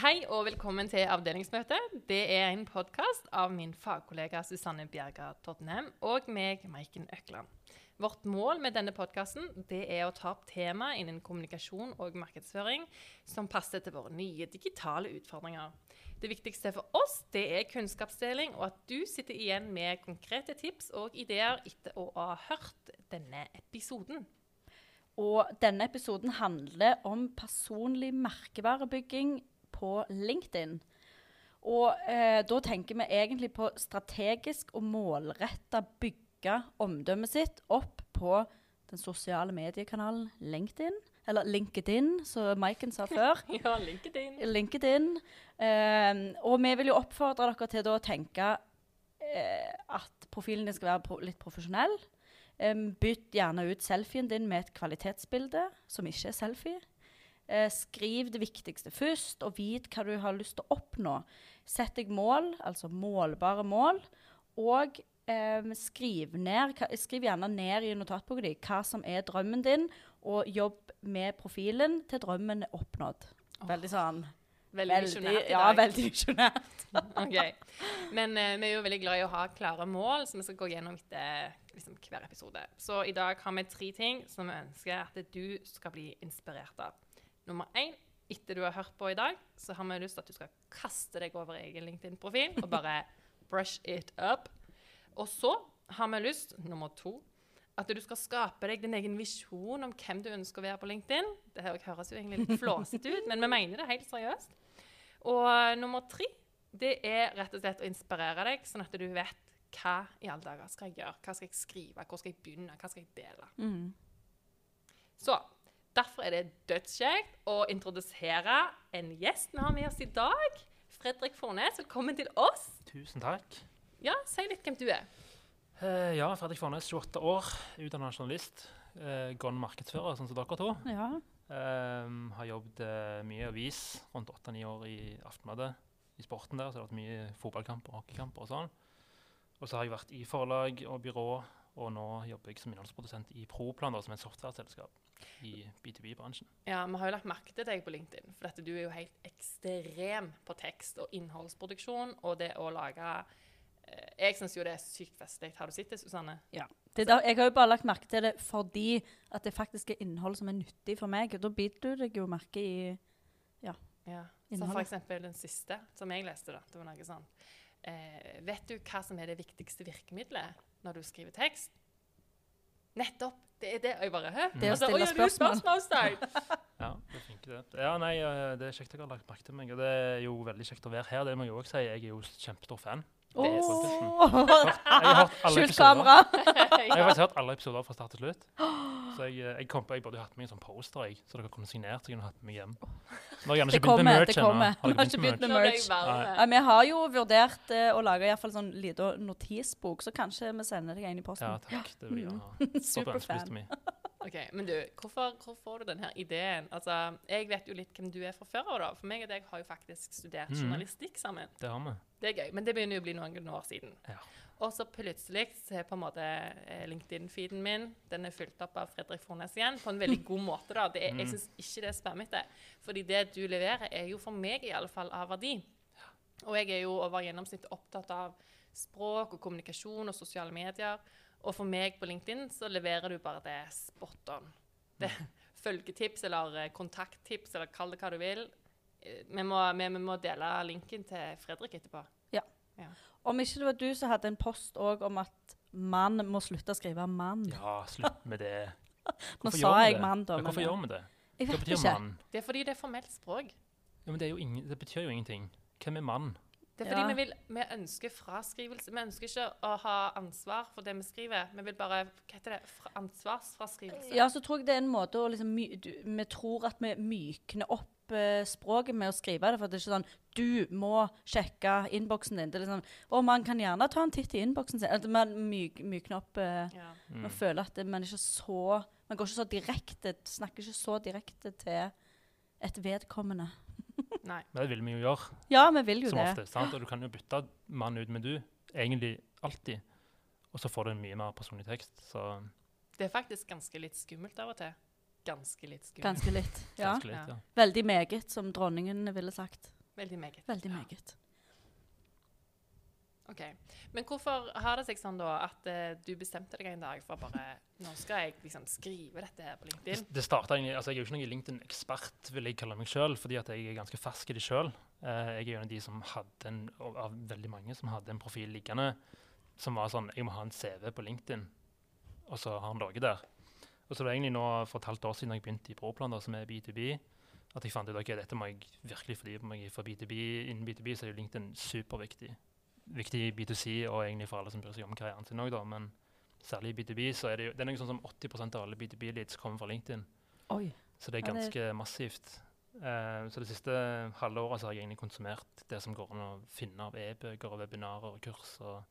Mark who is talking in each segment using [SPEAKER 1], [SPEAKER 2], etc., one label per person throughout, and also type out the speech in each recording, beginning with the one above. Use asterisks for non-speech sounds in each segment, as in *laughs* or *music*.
[SPEAKER 1] Hei og velkommen til Avdelingsmøte. Det er en podkast av min fagkollega Susanne Bjerga Tottenham og meg, Maiken Økland. Vårt mål med denne podkasten er å ta opp tema innen kommunikasjon og markedsføring som passer til våre nye digitale utfordringer. Det viktigste for oss er kunnskapsdeling, og at du sitter igjen med konkrete tips og ideer etter å ha hørt denne episoden.
[SPEAKER 2] Og denne episoden handler om personlig merkevarebygging på LinkedIn. Og eh, da tenker vi egentlig på strategisk og målretta bygge omdømmet sitt opp på den sosiale mediekanalen LinkedIn. Eller LinkedIn, som Maiken sa *laughs* før.
[SPEAKER 1] ja, LinkedIn.
[SPEAKER 2] LinkedIn. Eh, og vi vil jo oppfordre dere til å tenke eh, at profilen din skal være pro litt profesjonell. Um, bytt gjerne ut selfien din med et kvalitetsbilde som ikke er selfie. Uh, skriv det viktigste først, og vit hva du har lyst til å oppnå. Sett deg mål, altså målbare mål, og eh, skriv, ned, skriv gjerne ned i notatboka di hva som er drømmen din, og jobb med profilen til drømmen er oppnådd. Veldig sånn
[SPEAKER 1] Veldig visjonært i *laughs* dag.
[SPEAKER 2] Ja, veldig visjonært. *laughs*
[SPEAKER 1] okay. Men uh, vi er jo veldig glad i å ha klare mål, så vi skal gå gjennom etter liksom, hver episode. Så i dag har vi tre ting som vi ønsker at du skal bli inspirert av. Nummer én, etter du har hørt på i dag, så har vi lyst til at du skal kaste deg over egen LinkedIn-profil og bare brush it up. Og så har vi lyst, nummer to, at du skal skape deg din egen visjon om hvem du ønsker å være på LinkedIn. Det høres jo egentlig litt flåsete ut, men vi mener det helt seriøst. Og nummer tre det er rett og slett å inspirere deg, sånn at du vet hva i alle dager skal jeg gjøre, hva skal jeg skrive, hvor skal jeg begynne, hva skal jeg dele.
[SPEAKER 2] Mm.
[SPEAKER 1] Så derfor er det dødskjekt å introdusere en gjest vi har med oss i dag. Fredrik Fornes, velkommen til oss.
[SPEAKER 3] Tusen takk.
[SPEAKER 1] Ja, Si litt hvem du er.
[SPEAKER 3] Uh, ja, Fredrik Fornes, 28 år, utdanna journalist. Uh, Gone markedsfører, sånn som dere to.
[SPEAKER 2] Ja.
[SPEAKER 3] Uh, har jobbet uh, mye i avis, rundt 8-9 år i Aftenbladet. I sporten der, så har det vært mye fotballkamper og hockeykamper og sånn. Og så har jeg vært i forlag og byrå, og nå jobber jeg som innholdsprodusent i Proplan, som er et software-selskap i B2B-bransjen.
[SPEAKER 1] Ja, Vi har jo lagt merke til deg på LinkedIn, for dette, du er jo helt ekstrem på tekst og innholdsproduksjon og det å lage jeg syns jo det er sykt festlig. Har du sett det, Susanne?
[SPEAKER 2] Ja. Det der, jeg har jo bare lagt merke til det fordi at det faktisk er innhold som er nyttig for meg. Og da biter du deg jo merke i ja,
[SPEAKER 1] ja. Så for eksempel den siste som jeg leste, da. Det var noe sånn eh, Vet du hva som er det viktigste virkemidlet når du skriver tekst? Nettopp! Det er det. Og jeg bare Hæ?
[SPEAKER 2] Det å altså, stille spørsmål.
[SPEAKER 1] spørsmål *laughs*
[SPEAKER 3] ja, det er fint det. Ja, nei, det er kjekt jeg har lagt merke til meg. Og det er jo veldig kjekt å være her. Det må jeg òg si. Jeg er jo kjempestor fan.
[SPEAKER 2] Skjult kamera.
[SPEAKER 3] jeg har faktisk *laughs* hørt alle episoder fra start til slutt. *gasps* Så jeg, jeg, kom på, jeg burde hatt med en sånn poster, jeg, så dere kunne signert. Så jeg kunne hatt med hjem. *laughs* Nå har jeg ikke begynt med merch
[SPEAKER 2] ennå. Har har ikke begynt med merch. Ja, vi har jo vurdert uh, å lage iallfall sånn liten notisbok, så kanskje vi sender deg en i posten.
[SPEAKER 3] Ja, takk. Det vil jeg ha. *laughs*
[SPEAKER 2] Superfan.
[SPEAKER 1] Ok, Men du, hvorfor, hvor får du denne ideen? Altså, Jeg vet jo litt hvem du er fra før av. For meg og deg har jo faktisk studert mm. journalistikk sammen.
[SPEAKER 3] Det har vi.
[SPEAKER 1] Det er gøy, men det begynner jo å bli noen år siden.
[SPEAKER 3] Ja.
[SPEAKER 1] Og så plutselig så er på en måte eh, LinkedIn-feeden min den er fylt opp av Fredrik Fornes igjen, på en veldig *laughs* god måte. da. Er, jeg mm. syns ikke det er spammete. Fordi det du leverer, er jo for meg i alle fall av verdi. Og jeg er jo over gjennomsnittet opptatt av språk og kommunikasjon og sosiale medier. Og for meg på LinkedIn så leverer du bare det spot on. Det, mm. *laughs* følgetips eller eh, kontakttips eller kall det hva du vil. Eh, vi må, vi, vi må, dele linken til Fredrik etterpå.
[SPEAKER 2] Ja. ja. Om ikke det var du som hadde en post òg om at mann må slutte å skrive 'mann'.
[SPEAKER 3] Ja, slutt med det. *laughs*
[SPEAKER 2] Nå sa jeg mann, da.
[SPEAKER 3] Men hvorfor gjør vi det?
[SPEAKER 2] Jeg vet ikke.
[SPEAKER 1] Mann? Det er fordi det er formelt språk.
[SPEAKER 3] Ja, Men det, ingen, det betyr jo ingenting. Hvem er mann?
[SPEAKER 1] Det er fordi ja. vi, vil, vi, ønsker fraskrivelse. Vi ønsker ikke å ha ansvar for det vi skriver. Vi vil bare hva heter det, ansvarsfraskrivelse.
[SPEAKER 2] Ja, så tror jeg det er en måte å liksom Vi tror at vi mykner opp Eh, språket med å skrive det. For det er ikke sånn Du må sjekke innboksen din. Det er liksom, og man kan gjerne ta en titt i innboksen sin. At man myk, mykner opp uh, ja. mm. Man føler at det, man ikke så Man går ikke så direkte Snakker ikke så direkte til et vedkommende. *laughs*
[SPEAKER 1] Nei.
[SPEAKER 3] Men det vil vi jo gjøre.
[SPEAKER 2] Ja, vi vil jo
[SPEAKER 3] som
[SPEAKER 2] det.
[SPEAKER 3] Ofte, sant? Og du kan jo bytte mann ut med du. Egentlig alltid. Og så får du en mye mer personlig tekst. Så
[SPEAKER 1] Det er faktisk ganske litt skummelt av og til ganske litt skummelt.
[SPEAKER 2] Ganske litt, *laughs* ja.
[SPEAKER 3] Ganske litt, ja.
[SPEAKER 2] Veldig meget, som dronningen ville sagt.
[SPEAKER 1] Veldig meget.
[SPEAKER 2] Veldig meget.
[SPEAKER 1] Ok. Men hvorfor har det seg sånn da at uh, du bestemte deg en dag for bare Nå skal jeg liksom skrive dette her på LinkedIn.
[SPEAKER 3] det startet egentlig, altså Jeg er jo ikke noen LinkedIn-ekspert, vil jeg kalle meg sjøl, fordi at jeg er ganske fersk i det sjøl. jeg er en av de som hadde en, av veldig mange som hadde en profil liggende som var sånn Jeg må ha en CV på LinkedIn. Og så har han ligget der. Og så var det egentlig nå for et halvt år siden jeg begynte i Proplan, som er B2B, at jeg fant ut ok, dette må jeg virkelig fordype meg i. For B2B, innen B2B så er jo LinkedIn superviktig. Viktig i B2C og egentlig for alle som bryr seg om karrieren sin òg. Men særlig i B2B så er det jo det er noe sånn som 80% av alle B2B-leads kommer fra LinkedIn.
[SPEAKER 2] Oi.
[SPEAKER 3] Så det er
[SPEAKER 2] Ja, det-
[SPEAKER 3] ganske massivt. Uh, så det siste halve året så har jeg egentlig konsumert det som går an å finne av e-bøker og webinarer og kurs og,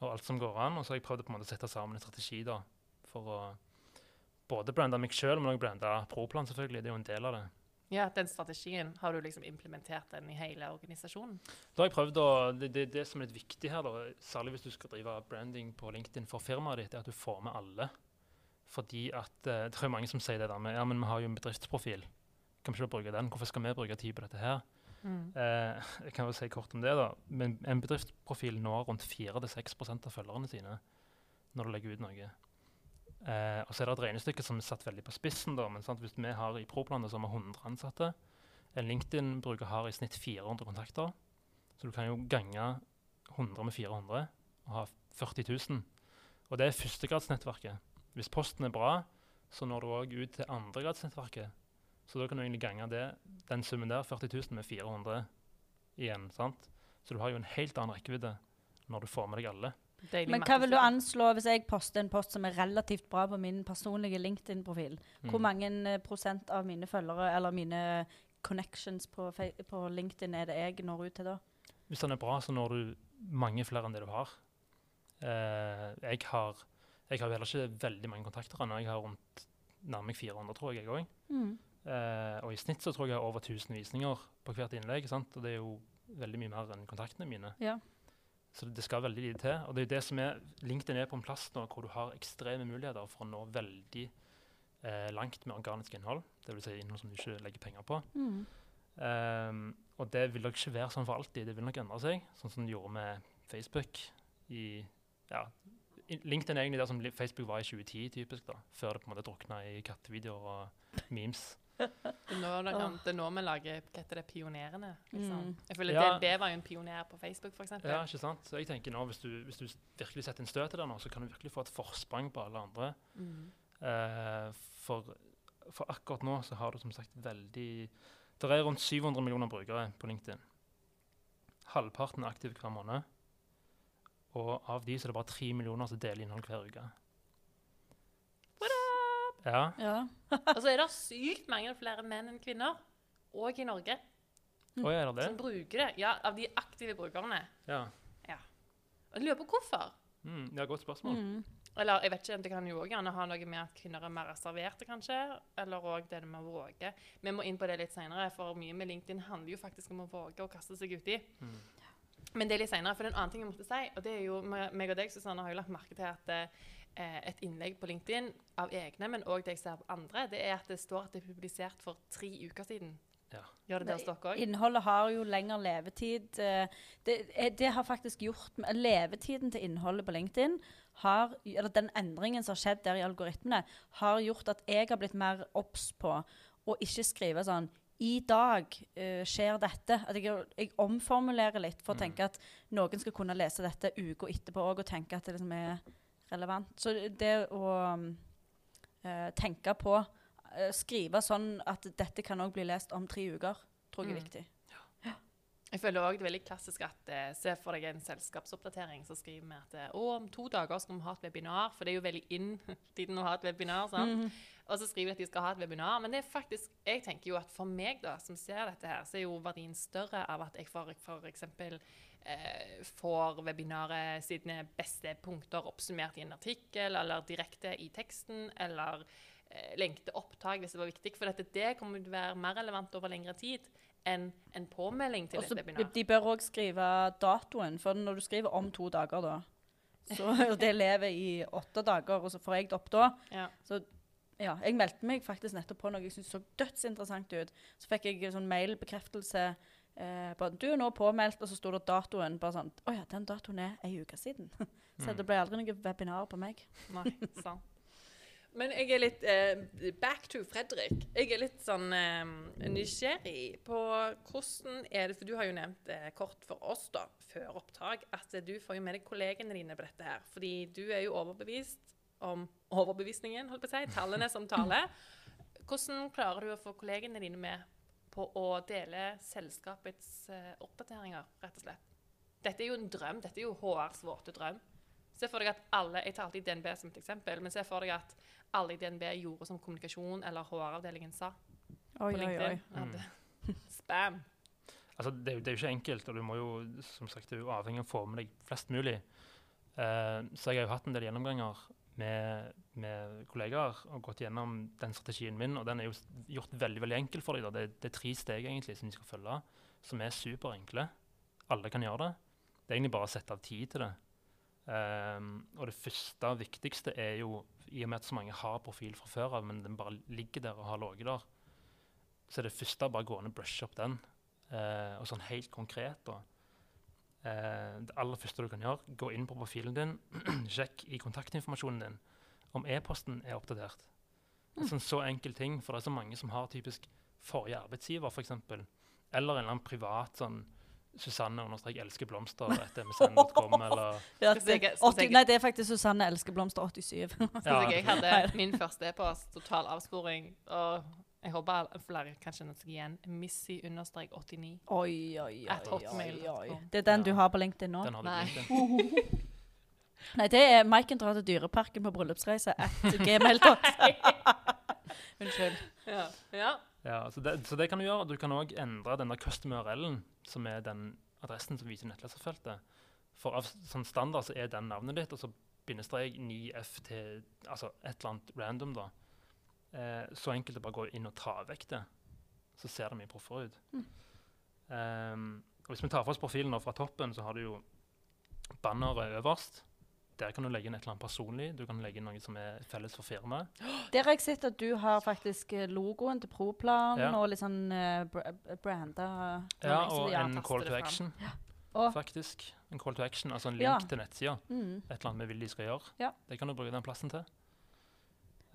[SPEAKER 3] og alt som går an. Og så har jeg prøvd å på en måte sette sammen en strategi da, for å både branda meg sjøl, men òg branda Proplan, selvfølgelig. Det er jo en del av det.
[SPEAKER 1] Ja, Den strategien, har du liksom implementert den i hele organisasjonen?
[SPEAKER 3] Da har jeg prøvd å, det, det, det som er litt viktig her, da, særlig hvis du skal drive branding på LinkedIn for firmaet ditt, er at du får med alle. Fordi at eh, det er mange som sier det der med ja, men vi har jo en bedriftsprofil. Kan vi ikke bruke den? Hvorfor skal vi bruke tid på dette her? Eh, *laughs* jeg kan jo si kort om det da. Men en bedriftsprofil når rundt 4-6% av følgerne sine når du legger ut noe. Eh, og så er det et regnestykke som er satt veldig på spissen. da, men sant, Hvis vi har i Proplanet som har 100 ansatte En LinkedIn-bruker har i snitt 400 kontakter. Så du kan jo gange 100 med 400 og ha 40 000. Og det er førstegradsnettverket. Hvis posten er bra, så når du òg ut til andregradsnettverket. Så da kan du egentlig gange det, den summen der, 40 000, med 400 igjen. sant? Så du har jo en helt annen rekkevidde når du får med deg alle.
[SPEAKER 1] Deilig
[SPEAKER 2] Men hva vil du anslå hvis jeg poster en post som er relativt bra på min personlige LinkedIn-profil? Hvor
[SPEAKER 3] Mm.
[SPEAKER 2] mange eh, prosent av mine følgere eller mine connections på, på LinkedIn er det jeg når ut til da?
[SPEAKER 3] Hvis den er bra, så når du mange flere enn det du har. Eh, jeg, har jeg har heller ikke veldig mange kontakter ennå. Jeg har rundt nærmere 400, tror jeg. jeg.
[SPEAKER 2] Mm.
[SPEAKER 3] Eh, og i snitt så tror jeg jeg har over 1000 visninger på hvert innlegg. Sant? Og det er jo veldig mye mer enn kontaktene mine.
[SPEAKER 2] Ja.
[SPEAKER 3] Så det skal veldig lite til. Og det er det som er, LinkedIn er på en plass nå hvor du har ekstreme muligheter for å nå veldig eh, langt med organisk innhold. Dvs. Si innhold som du ikke legger penger på.
[SPEAKER 2] Mm.
[SPEAKER 3] Um, og det vil nok ikke være sånn for alltid. Det vil nok endre seg, sånn som det gjorde med Facebook. I, ja, LinkedIn er egentlig der som Facebook var i 2010, typisk da, før det på en måte drukna i kattevideoer og memes.
[SPEAKER 1] Det er nå, det, kan, det er nå vi lager hva heter det, pionerene. Liksom.
[SPEAKER 2] Mm.
[SPEAKER 1] Jeg føler
[SPEAKER 3] Ja.
[SPEAKER 1] DNB var jo en pioner på Facebook, f.eks.
[SPEAKER 3] Ja, ikke sant? Så jeg tenker nå, hvis du, hvis du virkelig setter en støt til det nå, så kan du virkelig få et forsprang på alle andre.
[SPEAKER 1] Mm.
[SPEAKER 3] Eh, for, for akkurat nå så har du som sagt veldig Det er rundt 700 millioner brukere på LinkedIn. Halvparten er aktive hver måned. Og av de så er det bare 3 millioner som deler innhold hver uke. Ja,
[SPEAKER 2] Ja. *laughs*
[SPEAKER 1] Og så er det sykt mange flere menn enn kvinner, òg i Norge,
[SPEAKER 3] og er det
[SPEAKER 1] som bruker det. Ja, av de aktive brukerne.
[SPEAKER 3] Ja.
[SPEAKER 1] Og jeg lurer på hvorfor.
[SPEAKER 3] Mm, det er et godt spørsmål.
[SPEAKER 2] Mm.
[SPEAKER 1] Eller jeg vet ikke, det kan jo også gjerne ha noe med at kvinner er mer reserverte, kanskje. Eller òg det med å våge. Vi må inn på det litt seinere, for mye med LinkedIn handler jo faktisk om å våge å kaste seg uti.
[SPEAKER 3] Mm.
[SPEAKER 1] Men det er litt senere, for det er en annen ting jeg måtte si, og det er jo meg og deg, Susanne, har jo lagt merke til at eh, et innlegg på LinkedIn av egne, men òg det jeg ser på andre, det er at det står at det er publisert for tre uker siden.
[SPEAKER 3] Ja.
[SPEAKER 1] Gjør det det hos dere òg?
[SPEAKER 2] Innholdet har jo lengre levetid. eh, Det, er- det har faktisk gjort Levetiden til innholdet på LinkedIn har, eller den endringen som har skjedd der i algoritmene, har gjort at jeg har blitt mer obs på å ikke skrive sånn i dag uh, skjer dette. At jeg, jeg omformulerer litt for å
[SPEAKER 3] Mm.
[SPEAKER 2] tenke at noen skal kunne lese dette uka etterpå òg, og tenke at det liksom er relevant. Så det å eh, tenke på eh, Skrive sånn at dette kan òg bli lest om tre uker, tror jeg er
[SPEAKER 1] Mm.
[SPEAKER 2] viktig.
[SPEAKER 1] Jeg føler også det er veldig klassisk at eh, Se for deg en selskapsoppdatering så skriver vi at eh, å, om to dager skal vi ha et webinar, for det er jo veldig in *laughs* tiden å ha et webinar. sant?
[SPEAKER 2] Mhm.
[SPEAKER 1] Og så skriver de at de skal ha et webinar. Men det er faktisk, jeg tenker jo at for meg da, som ser dette her, så er jo verdien større av at jeg får eh, får webinaret sine beste punkter oppsummert i en artikkel, eller direkte i teksten, eller eh, lenke opptak hvis det var viktig. For dette, det kommer til å være mer relevant over lengre tid enn en påmelding til
[SPEAKER 2] Også,
[SPEAKER 1] et
[SPEAKER 2] så
[SPEAKER 1] webinar.
[SPEAKER 2] De bør òg skrive datoen, for når du skriver om to dager, da så, *laughs* og det lever i åtte dager, og så får jeg det opp da
[SPEAKER 1] Ja.
[SPEAKER 2] Ja, jeg meldte meg faktisk nettopp på noe jeg syntes så dødsinteressant ut. Så fikk jeg sånn mailbekreftelse Eh, bare, du er nå påmeldt, og så sto det datoen bare sånn Å ja, den datoen er ei uke siden. *laughs* så
[SPEAKER 3] Mm.
[SPEAKER 2] det ble aldri noe webinar på meg.
[SPEAKER 1] Nei, sant. Men jeg er litt eh, Back to Fredrik. Jeg er litt sånn eh, nysgjerrig på hvordan er det For du har jo nevnt eh, kort for oss da, før opptak at du får jo med deg kollegene dine på dette her. Fordi du er jo overbevist om overbevisningen, holdt på å si. Tallene som taler. Hvordan klarer du å få kollegene dine med på å dele selskapets eh, oppdateringer, rett og slett? Dette er jo en drøm. Dette er jo HRs våte drøm. Se for deg at alle, Jeg tar alltid DNB som et eksempel, men se for deg at alle i DNB gjorde som kommunikasjon eller HR-avdelingen sa
[SPEAKER 2] Oi,
[SPEAKER 1] på
[SPEAKER 2] oi,
[SPEAKER 1] LinkedIn.
[SPEAKER 2] oi.
[SPEAKER 1] At, *laughs* spam.
[SPEAKER 3] Altså, det, er jo- det er jo ikke enkelt, og du må jo som sagt, du er jo avhengig av å få med deg flest mulig. Eh, så jeg har jo hatt en del gjennomganger med, med kollegaer og gått gjennom den strategien min, og den er jo gjort veldig veldig enkel for dem. Det, det er tre steg egentlig som de skal følge, som er superenkle. Alle kan gjøre det. Det er egentlig bare å sette av tid til det. Um, og det første og viktigste er jo, i og med at så mange har profil fra før av, men den bare ligger der og har ligget der, så er det første bare gå ned og brushe opp den. Uh, og sånn helt konkret, da. Eh, det aller første du kan gjøre, gå inn på profilen din, *clears throat* sjekk i kontaktinformasjonen din om e-posten er oppdatert. En sånn så enkel ting, for det er så mange som har typisk forrige arbeidsgiver, f.eks. Eller en eller annen privat sånn Susanne understrek elsker blomster etter msn.com, *laughs* eller
[SPEAKER 2] Ja, det, 80, nei, det er faktisk Susanne elsker blomster 87.
[SPEAKER 1] Så
[SPEAKER 3] Ja, *laughs*
[SPEAKER 1] jeg hadde *laughs* min første e-post, total avsporing, og jeg håper flere kan kjenne seg igjen. Missy-89.
[SPEAKER 2] Oi, oi, oi,
[SPEAKER 1] At
[SPEAKER 2] oi, oi. Det er den du har på LinkedIn nå?
[SPEAKER 3] den har
[SPEAKER 1] Nei.
[SPEAKER 3] LinkedIn. *laughs*
[SPEAKER 2] Nei, det er Maiken drar til Dyreparken på bryllupsreise at gmail.com. *laughs* *laughs* Unnskyld.
[SPEAKER 1] Ja. ja.
[SPEAKER 3] Ja, så det, så det kan du gjøre. Du kan òg endre den der custom URL-en, som er den adressen som viser nettleserfeltet. For av sånn standard så er den navnet ditt, og så bindestrek 9F til altså et eller annet random, da. Eh, så enkelt å bare gå inn og ta vekk det. Så ser det mye proffere ut.
[SPEAKER 2] Mm.
[SPEAKER 3] Um, og hvis vi tar for oss profilen fra toppen, så har du jo banneret øverst. Der kan du legge inn et eller annet personlig. Du kan legge inn noe som er felles for firmaet. *gasps*
[SPEAKER 2] Der har jeg sett at du har faktisk eh, logoen til Proplan
[SPEAKER 3] Ja.
[SPEAKER 2] og litt sånn uh, branda
[SPEAKER 3] Ja, og en call to action,
[SPEAKER 2] Ja.
[SPEAKER 3] faktisk. En call to action, altså en link
[SPEAKER 2] Ja.
[SPEAKER 3] til nettsida.
[SPEAKER 2] mm,
[SPEAKER 3] Et eller annet vi vil de skal gjøre. Det kan du bruke den plassen til.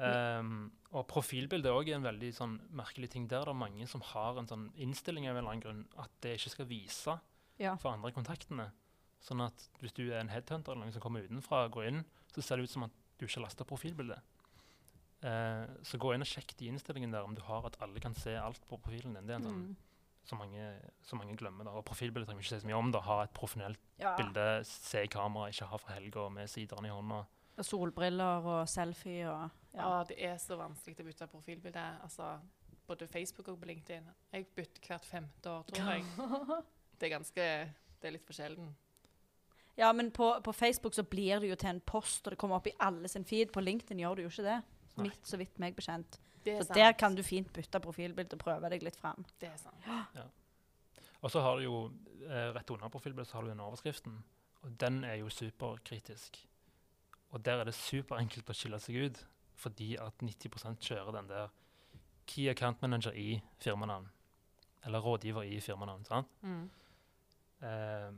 [SPEAKER 3] Ehm, og profilbildet er også en veldig sånn merkelig ting. Der det er mange som har en sånn innstilling av en eller annen grunn at det ikke skal vise
[SPEAKER 2] ja.
[SPEAKER 3] for andre kontaktene. Sånn at hvis du er en headhunter eller noen som kommer utenfra og går inn, så ser det ut som at du ikke har lasta profilbildet. Uh, så gå inn og sjekk de innstillingene der om du har at alle kan se alt på profilen din. Det er en sånn
[SPEAKER 2] Mm.
[SPEAKER 3] som mange, mange glemmer. da. Og profilbildet trenger vi ikke si så mye om. da. Ha et profesjonelt
[SPEAKER 2] ja.
[SPEAKER 3] bilde, se i kamera, ikke ha fra helga med siderne i hånda.
[SPEAKER 2] Og solbriller og selfie og ja.
[SPEAKER 1] Ah, det er så vanskelig å bytte profilbilde. Altså, både Facebook og på LinkedIn. Jeg bytter hvert femte år, tror jeg. *laughs* Det er ganske Det er litt for sjelden.
[SPEAKER 2] Ja, men på, på Facebook så blir det jo til en post, og det kommer opp i alle sin feed. På LinkedIn gjør det jo ikke det.
[SPEAKER 3] Nei.
[SPEAKER 2] Mitt, så vidt meg bekjent. Så
[SPEAKER 1] sant.
[SPEAKER 2] der kan du fint bytte profilbilde og prøve deg litt fram.
[SPEAKER 1] Det er sant. *gasps*
[SPEAKER 3] Og så har du jo eh, rett under profilbildet så har du den overskriften. Og den er jo superkritisk. Og der er det superenkelt å skille seg ut, fordi at 90% kjører den der Key Account Manager i firmanavn. Eller rådgiver i firmanavn. sant?
[SPEAKER 1] Mm.
[SPEAKER 3] Eh,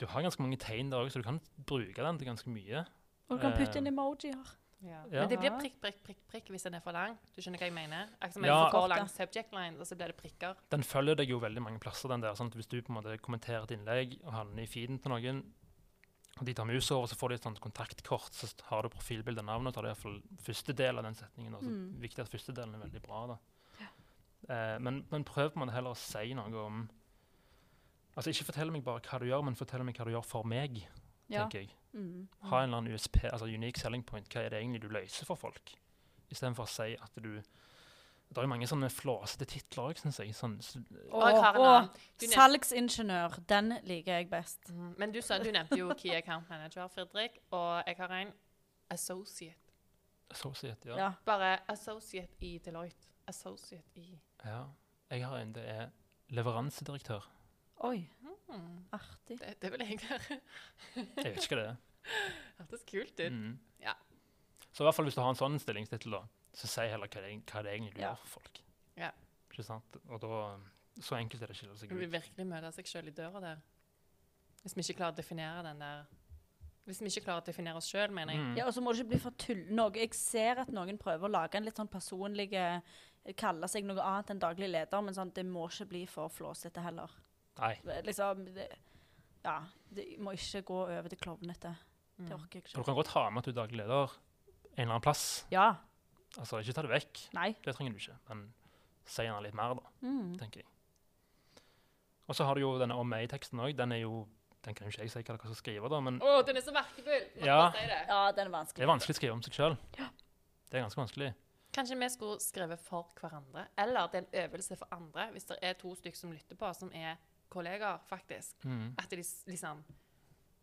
[SPEAKER 3] du har ganske mange tegn der òg, så du kan bruke den til ganske mye.
[SPEAKER 2] Og du kan putte inn
[SPEAKER 3] Eh,
[SPEAKER 2] emojier.
[SPEAKER 1] Ja.
[SPEAKER 3] Ja.
[SPEAKER 1] Men det blir prikk, prikk, prikk, prikk hvis den er for lang. Du skjønner hva jeg mener? Akkurat
[SPEAKER 3] Ja.
[SPEAKER 1] for lang subject line, og så blir det prikker.
[SPEAKER 3] Den følger deg jo veldig mange plasser. den der, Sant? Hvis du på en måte kommenterer et innlegg og havner i feeden til noen, de tar mus over, så får de et sånt kontaktkort, så har du profilbilde og navnet, og tar du iallfall første del av den setningen. Altså,
[SPEAKER 2] Mm.
[SPEAKER 3] Viktig at første delen er veldig bra. da. Eh, men, men prøv på en måte heller å si noe om Altså Ikke fortell meg bare hva du gjør, men fortell meg hva du gjør for meg.
[SPEAKER 2] Ja.
[SPEAKER 3] tenker jeg.
[SPEAKER 2] Mm.
[SPEAKER 3] Ha en eller annen USP, altså unique selling point. Hva er det egentlig du løser for folk? Istedenfor å si at du Det er jo mange sånne flåsete titler òg, syns jeg. Sånn,
[SPEAKER 1] Og jeg har en
[SPEAKER 2] Og-
[SPEAKER 1] annen. Du
[SPEAKER 2] Salgsingeniør, den liker jeg best.
[SPEAKER 1] Mm, Men du, sa, du nevnte jo Key Account Manager, Fredrik, og jeg har en associate.
[SPEAKER 3] associate, ja.
[SPEAKER 2] Ja.
[SPEAKER 1] Bare associate i Deloitte. Associate i
[SPEAKER 3] Ja. Jeg har en, det er leveransedirektør.
[SPEAKER 2] Oi,
[SPEAKER 1] mm,
[SPEAKER 2] artig.
[SPEAKER 1] det, det vil jeg være.
[SPEAKER 3] Jeg vet ikke hva det er. *laughs*
[SPEAKER 1] Hørtes kult ut.
[SPEAKER 3] Mm.
[SPEAKER 1] Ja.
[SPEAKER 3] Så i hvert fall hvis du har en sånn stillingstittel, da, så si heller hva det, hva det egentlig du
[SPEAKER 2] Ja.
[SPEAKER 3] gjør for folk.
[SPEAKER 1] Ja.
[SPEAKER 3] Ikke sant? Og da Så enkelt er det å skille seg ut.
[SPEAKER 1] Vi vil virkelig møte seg sjøl i døra der. Hvis vi ikke klarer å definere den der Hvis vi ikke klarer å definere oss sjøl, mener jeg.
[SPEAKER 3] Mm.
[SPEAKER 2] Ja, og så må det ikke bli for tull. Noe, jeg ser at noen prøver å lage en litt sånn personlig Kalle seg noe annet enn daglig leder, men sånn, det må ikke bli for flåsete heller.
[SPEAKER 3] Nei.
[SPEAKER 2] Liksom, det, ja, det må ikke gå over til klovnete. Det
[SPEAKER 1] Mm.
[SPEAKER 2] orker jeg
[SPEAKER 3] ikke. du kan godt ha med at du er daglig leder en eller annen plass.
[SPEAKER 2] Ja.
[SPEAKER 3] Altså, ikke ta det vekk.
[SPEAKER 2] Nei.
[SPEAKER 3] Det trenger du ikke. Men si gjerne litt mer, da,
[SPEAKER 2] Mm.
[SPEAKER 3] tenker jeg. Og så har du jo denne om meg-teksten òg. Den er jo Den kan jo ikke jeg si hva dere skal skrive, da, men
[SPEAKER 1] Å, den er så merkefull!
[SPEAKER 3] Ja.
[SPEAKER 1] si det.
[SPEAKER 2] Ja, den er vanskelig.
[SPEAKER 3] det er vanskelig å skrive om seg sjøl. Det er ganske vanskelig.
[SPEAKER 1] Kanskje vi skulle skrevet for hverandre? Eller det er en øvelse for andre, hvis det er to stykker som lytter på, som er kollegaer, faktisk.
[SPEAKER 3] Mm.
[SPEAKER 1] At de liksom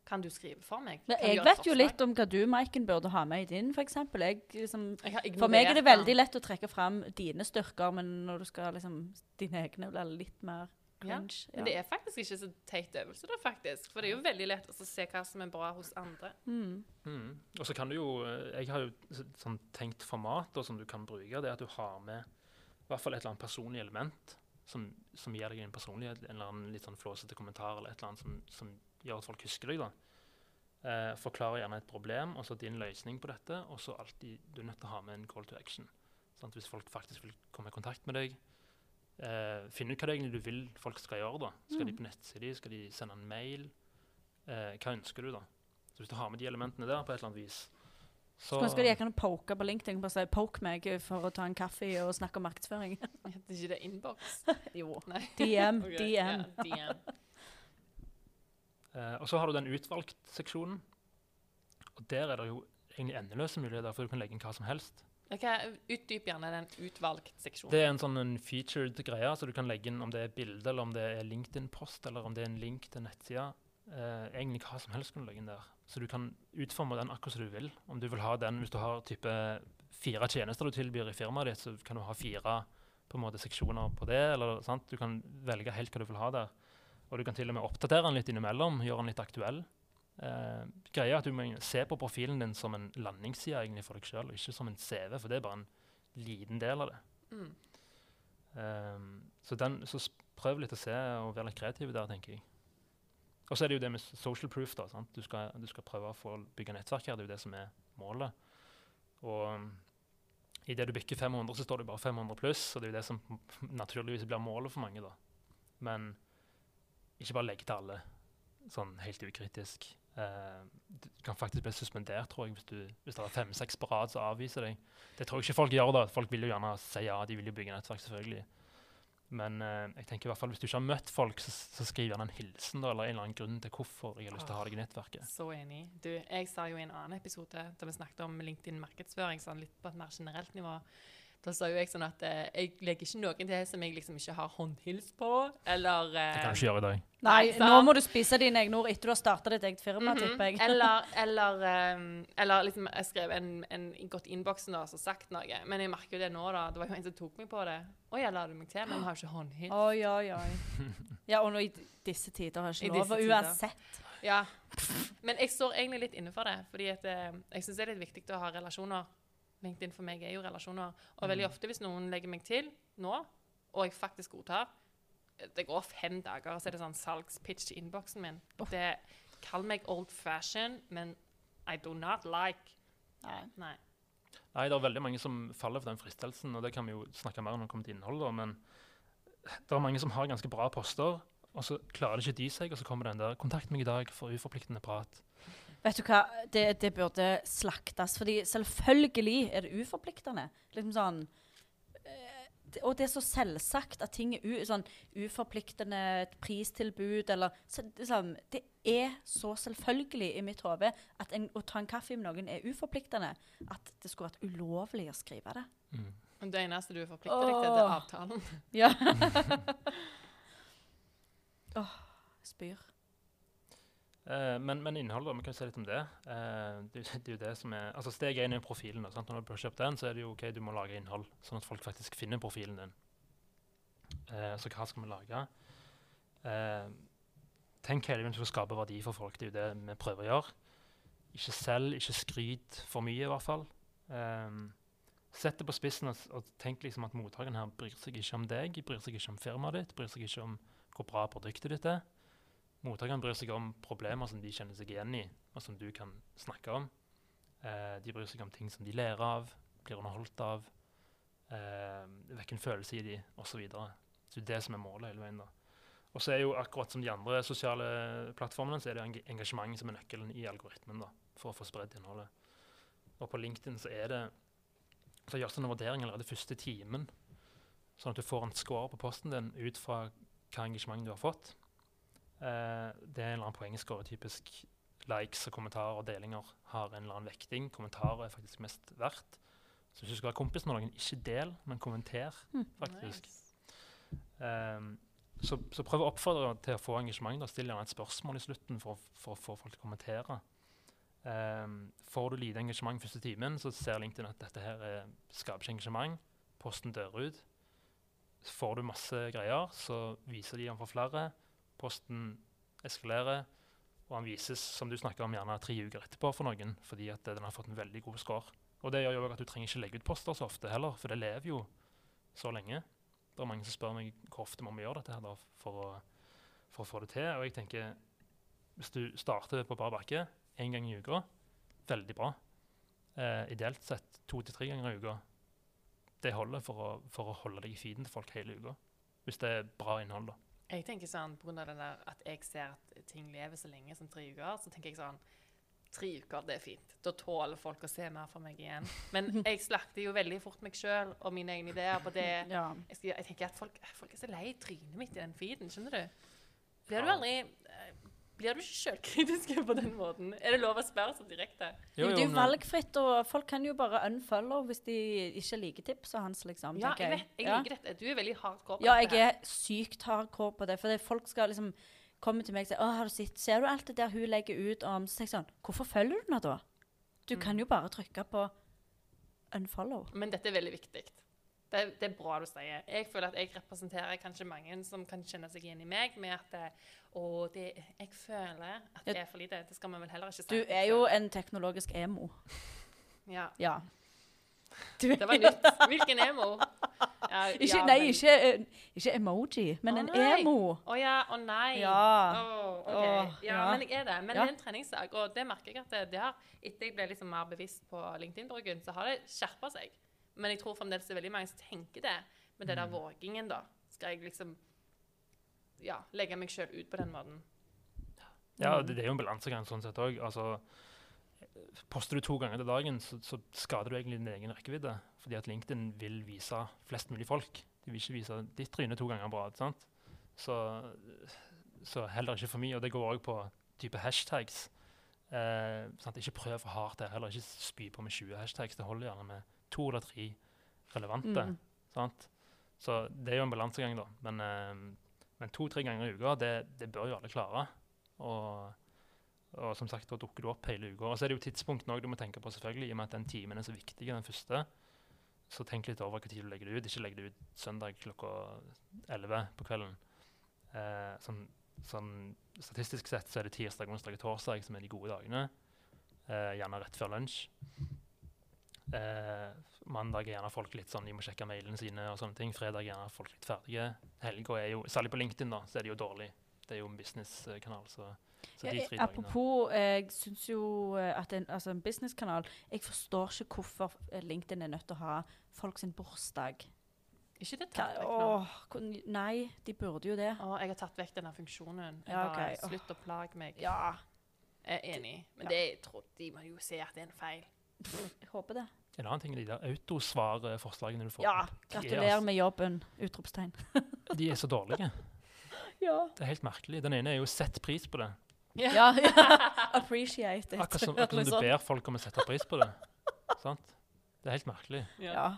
[SPEAKER 1] Kan du skrive for meg? Kan
[SPEAKER 2] jeg vet jo litt om hva du, Maiken, burde ha med i din, f.eks. Liksom, for meg er det veldig lett å trekke fram dine styrker, men når du skal liksom Dine egne blir litt mer
[SPEAKER 1] Ja,
[SPEAKER 2] cringe.
[SPEAKER 1] Men det er faktisk ikke så teit øvelse, da, faktisk. For det er jo veldig lett å se hva som er bra hos andre.
[SPEAKER 2] Mm.
[SPEAKER 3] Mm. Og så kan du jo eh, Jeg har jo sånn tenkt format da, som du kan bruke. Det er at du har med i hvert fall et eller annet personlig element som, som gir deg en personlighet. En eller annen litt sånn flåsete kommentar eller et eller annet som, som gjør at folk husker deg. da. Eh, forklarer gjerne et problem, og så din løsning på dette. Og så alltid Du er nødt til å ha med en call to action. Sant? Hvis folk faktisk vil komme i kontakt med deg. Eh, Finn ut hva det egentlig du vil folk skal gjøre. da. Skal de
[SPEAKER 2] Mm.
[SPEAKER 3] på nettside? Skal de sende en mail? Eh, hva ønsker du, da? Så hvis du har med de elementene der på et eller annet vis
[SPEAKER 2] Så kanskje de kan poke på LinkedIn bare si 'poke meg' for å ta en kaffe og snakke om markedsføring.
[SPEAKER 1] Heter *laughs* ikke det innboks? *laughs*
[SPEAKER 2] jo.
[SPEAKER 1] Nei.
[SPEAKER 2] DM. *laughs*
[SPEAKER 1] okay.
[SPEAKER 2] DM.
[SPEAKER 1] ja, DM.
[SPEAKER 3] Eh, Og så har du den utvalgt-seksjonen. Og der er det jo egentlig endeløse muligheter, for du kan legge inn hva som helst.
[SPEAKER 1] Ok, Utdyp gjerne den utvalgt-seksjonen.
[SPEAKER 3] Det er en sånn en featured greie, så du kan legge inn om det er bilde, eller om det er LinkedIn-post, eller om det er en link til nettsida. Eh, egentlig hva som helst kan du legge inn der. Så du kan utforme den akkurat som du vil. Om du vil ha den, Hvis du har type fire tjenester du tilbyr i firmaet ditt, så kan du ha fire på en måte seksjoner på det. eller sant? Du kan velge helt hva du vil ha der. Og du kan til og med oppdatere den litt innimellom, gjøre den litt aktuell. Eh, greia er at du må se på profilen din som en landingsside egentlig for deg sjøl, og ikke som en CV, for det er bare en liten del av det.
[SPEAKER 1] Mm.
[SPEAKER 3] Ehm, så, den, så prøv litt å se og være litt kreativ der, tenker jeg. Og så er det jo det med social proof. da, sant? Du skal, du skal prøve å få bygge nettverk her. Det er jo det som er målet. Og um, idet du bikker 500, så står det bare 500 pluss, og det er jo det som naturligvis blir målet for mange. da. Men ikke bare legge til alle sånn helt ukritisk. Uh, du kan faktisk bli suspendert, tror jeg, hvis, du, hvis det er fem-seks på rad som avviser deg. Det tror jeg ikke folk gjør. da. Folk vil jo gjerne si ja, de vil jo bygge nettverk, selvfølgelig. Men uh, jeg tenker i hvert fall hvis du ikke har møtt folk, så, så skriv gjerne en hilsen, da, eller en eller annen grunn til hvorfor jeg har lyst til å ha deg i nettverket.
[SPEAKER 1] Så enig. Du, jeg sa jo i en annen episode da vi snakket om LinkedIn-markedsføring, sånn litt på et mer generelt nivå, da sa jo jeg sånn at eh, jeg legger ikke noen til som jeg liksom ikke har håndhils på, eller
[SPEAKER 3] Det kan
[SPEAKER 1] eh,
[SPEAKER 3] du ikke gjøre i dag.
[SPEAKER 2] Nei,
[SPEAKER 1] Nei, sant?
[SPEAKER 2] nå må du spise dine egne ord etter du har starta ditt eget firma,
[SPEAKER 1] Mhm.
[SPEAKER 2] tipper jeg.
[SPEAKER 1] Eller, *laughs* eller, ehm, eller liksom jeg skrev en, en gått i innboksen da, og sagt noe. Men jeg merker jo det nå, da. Det var jo en som tok meg på det. Å ja, la du meg til? Men vi har ikke håndhils.
[SPEAKER 2] Oi, oi, oi. *laughs* Ja, og nå i disse tider har
[SPEAKER 1] I
[SPEAKER 2] ikke lov,
[SPEAKER 1] disse
[SPEAKER 2] og
[SPEAKER 1] tider.
[SPEAKER 2] uansett.
[SPEAKER 1] Ja. Men jeg står egentlig litt inne for det. Fordi at, eh, jeg syns det er litt viktig å ha relasjoner. LinkedIn for meg er jo relasjoner. Og veldig ofte hvis noen legger meg til nå, og jeg faktisk godtar Det går fem dager, og så er det sånn salgspitch i innboksen min. Det Kall meg old fashion, men I do not like
[SPEAKER 2] Nei.
[SPEAKER 1] Nei.
[SPEAKER 3] Nei, det er veldig mange som faller for den fristelsen, og det kan vi jo snakke mer om når det kommer til innhold, da, men det er mange som har ganske bra poster, og så klarer det ikke de seg, og så kommer den der 'Kontakt meg i dag for uforpliktende prat'.
[SPEAKER 2] Vet du hva, det, det burde slaktes. fordi selvfølgelig er det uforpliktende. Liksom sånn eh, Og det er så selvsagt at ting er u, sånn uforpliktende et pristilbud eller så, liksom, Det er så selvfølgelig i mitt hode at en, å ta en kaffe med noen er uforpliktende at det skulle vært ulovlig å skrive det.
[SPEAKER 3] Mm.
[SPEAKER 1] Det eneste du er forpliktet deg til, det er
[SPEAKER 2] Åh.
[SPEAKER 1] avtalen.
[SPEAKER 2] Ja. *laughs* Åh, spyr.
[SPEAKER 3] Eh, men, men innholdet, vi kan si litt om det. Uh, det, det er jo det som er, altså Steg én er profilen. Da? Når du har kjøpt den, så er det jo ok, du må lage innhold, sånn at folk faktisk finner profilen din. Uh, så hva skal vi lage? Tenk hele tiden til å skape verdi for folk. Det er jo det vi prøver å gjøre. Ikke selg, ikke skryt for mye, i hvert fall. Um, Sett det på spissen og, og tenk liksom at mottakeren her bryr seg ikke om deg, bryr seg ikke om firmaet ditt, bryr seg ikke om hvor bra produktet ditt er. Mottakeren bryr seg om problemer som de kjenner seg igjen i, og som du kan snakke om. Eh, de bryr seg om ting som de ler av, blir underholdt av, eh, vekker en følelse i de, osv. Så, så det er det som er målet hele veien. da. Og så er jo akkurat som de andre sosiale plattformene, så er det engasjement som er nøkkelen i algoritmen da, for å få spredd innholdet. Og på LinkedIn så er det så gjøres det en vurdering allerede første timen, sånn at du får en score på posten din ut fra hva engasjement du har fått. Eh, det er en eller annen poengscore. Typisk likes og kommentarer og delinger har en eller annen vekting. Kommentarer er faktisk mest verdt. Så hvis du skal være kompis med noen, ikke del, men kommenter. faktisk.
[SPEAKER 1] Nice.
[SPEAKER 3] Ehm, så, så prøv å oppfordre til å få engasjement. da. Still gjerne et spørsmål i slutten for å få folk til å kommentere. Um, får du lite engasjement første timen, så ser LinkedIn at dette her er, skaper ikke engasjement. Posten dør ut. Får du masse greier, så viser de den for flere. Posten eskalerer, og han vises som du snakker om, gjerne tre uker etterpå for noen, fordi at eh, den har fått en veldig god score. Og det gjør jo at du trenger ikke legge ut poster så ofte heller, for det lever jo så lenge. Det er mange som spør meg hvor ofte må vi gjøre dette her da, for, å, for å få det til. Og jeg tenker, hvis du starter på bar bakke én gang i uka, veldig bra. Eh, ideelt sett to til tre ganger i uka. Det holder for å, for å holde deg i feeden til folk hele uka. Hvis det er bra innhold, da.
[SPEAKER 1] Jeg tenker sånn, på grunn av det der at jeg ser at ting lever så lenge som tre uker, så tenker jeg sånn Tre uker, det er fint. Da tåler folk å se mer fra meg igjen. Men *laughs* jeg slakter jo veldig fort meg sjøl og mine egne ideer på det. *laughs*
[SPEAKER 2] Ja.
[SPEAKER 1] Jeg, skal, jeg tenker at folk, folk er så lei trynet mitt i den feeden, skjønner du? Blir du aldri Blir du ikke sjølkritisk *laughs* på den måten? Er det lov å spørre så direkte?
[SPEAKER 2] Jo, det er jo valgfritt, og folk kan jo bare unfollow hvis de ikke liker tipset hans, liksom.
[SPEAKER 1] Ja, jeg vet. Jeg
[SPEAKER 2] Ja.
[SPEAKER 1] liker dette. Du er veldig hardcore på
[SPEAKER 2] Ja,
[SPEAKER 1] dette.
[SPEAKER 2] jeg er sykt hardcore på det. For det folk skal liksom komme til meg og si 'Å, har du sett Ser du alt det der hun legger ut om Så tenker jeg sånn Hvorfor følger du henne da? Du
[SPEAKER 1] Mm.
[SPEAKER 2] kan jo bare trykke på unfollow.
[SPEAKER 1] Men dette er veldig viktig. Det, det er bra du sier. Jeg føler at jeg representerer kanskje mange som kan kjenne seg igjen i meg, med at eh, Å, det, jeg føler at det er for lite. Det skal man vel heller ikke si.
[SPEAKER 2] Du er jo en teknologisk emo. *laughs*
[SPEAKER 1] Ja.
[SPEAKER 2] Ja.
[SPEAKER 1] Det var nytt. Hvilken emo? Ja, *laughs*
[SPEAKER 2] ikke,
[SPEAKER 1] ja,
[SPEAKER 2] nei,
[SPEAKER 1] men-
[SPEAKER 2] ikke, eh, ikke emoji, men
[SPEAKER 1] Å,
[SPEAKER 2] en emo.
[SPEAKER 1] Å ja, å nei.
[SPEAKER 2] Ja.
[SPEAKER 1] Oh,
[SPEAKER 2] okay.
[SPEAKER 1] Ja, men jeg er det. Men det er en treningssak, og det merker jeg at det, det har Etter jeg ble liksom mer bevisst på LinkedIn-bruken, så har det skjerpa seg. Men jeg tror fremdeles det er veldig mange som tenker det. Men det der
[SPEAKER 3] Mm.
[SPEAKER 1] vågingen, da. Skal jeg liksom ja, legge meg sjøl ut på den måten?
[SPEAKER 3] Ja,
[SPEAKER 2] Mm.
[SPEAKER 3] det, det er jo en balansegang sånn sett òg. Altså, poster du to ganger til dagen, så, så skader du egentlig din egen rekkevidde. Fordi at LinkedIn vil vise flest mulig folk. De vil ikke vise ditt tryne to ganger bra. sant? Så, så heller ikke for mye. Og det går òg på type hashtags. Eh, sant? Ikke prøv for hardt der. Heller ikke spy på med 20 hashtags. Det holder gjerne med to eller tre relevante.
[SPEAKER 2] Mm.
[SPEAKER 3] Sant? Så det er jo en balansegang, da. Men, eh, men to-tre ganger i uka, det, det bør jo alle klare. Og, og som sagt, da dukker du opp hele uka. Og så er det jo tidspunktene òg du må tenke på, selvfølgelig, i og med at den timen er så viktig, den første. Så tenk litt over hva tid du legger det ut. Ikke legg det ut søndag klokka 11 på kvelden. Eh, sånn, sånn statistisk sett så er det tirsdag, onsdag og torsdag som er de gode dagene. Eh, gjerne rett før lunsj. Eh, mandag er gjerne folk litt sånn, de må sjekke mailene sine og sånne ting. Fredag er gjerne folk litt ferdige. Helga er jo, særlig på LinkedIn da, så er det jo dårlig. Det er jo en businesskanal, så, så
[SPEAKER 2] Ja,
[SPEAKER 3] de tre dagene.
[SPEAKER 2] apropos, dagene. jeg syns jo eh, at en, altså en businesskanal Jeg forstår ikke hvorfor eh, LinkedIn er nødt til å ha folk sin bursdag.
[SPEAKER 1] Ikke det tatt vekk nå?
[SPEAKER 2] åh, nei, de burde jo det.
[SPEAKER 1] Åh, jeg har tatt vekk denne funksjonen. Jeg
[SPEAKER 2] Ja,
[SPEAKER 1] bare, Slutt å plage meg.
[SPEAKER 2] Ja,
[SPEAKER 1] Jeg er enig. Men
[SPEAKER 2] Ja.
[SPEAKER 1] det, jeg tror, de må jo se at det er en feil.
[SPEAKER 2] Jeg håper det.
[SPEAKER 3] En annen ting er de der autosvar-forslagene du får.
[SPEAKER 2] Ja,
[SPEAKER 3] er
[SPEAKER 2] gratulerer med jobben! Utropstegn.
[SPEAKER 3] altså- *laughs* De er så dårlige.
[SPEAKER 2] Ja.
[SPEAKER 3] Det er helt merkelig. Den ene er jo 'sett pris på det'.
[SPEAKER 2] ja, ja. *laughs* Appreciate it.
[SPEAKER 3] Akkurat som, akkurat som du
[SPEAKER 2] Liksom.
[SPEAKER 3] ber folk om å sette pris på det. *laughs* Sant? Det er helt merkelig.
[SPEAKER 2] Ja.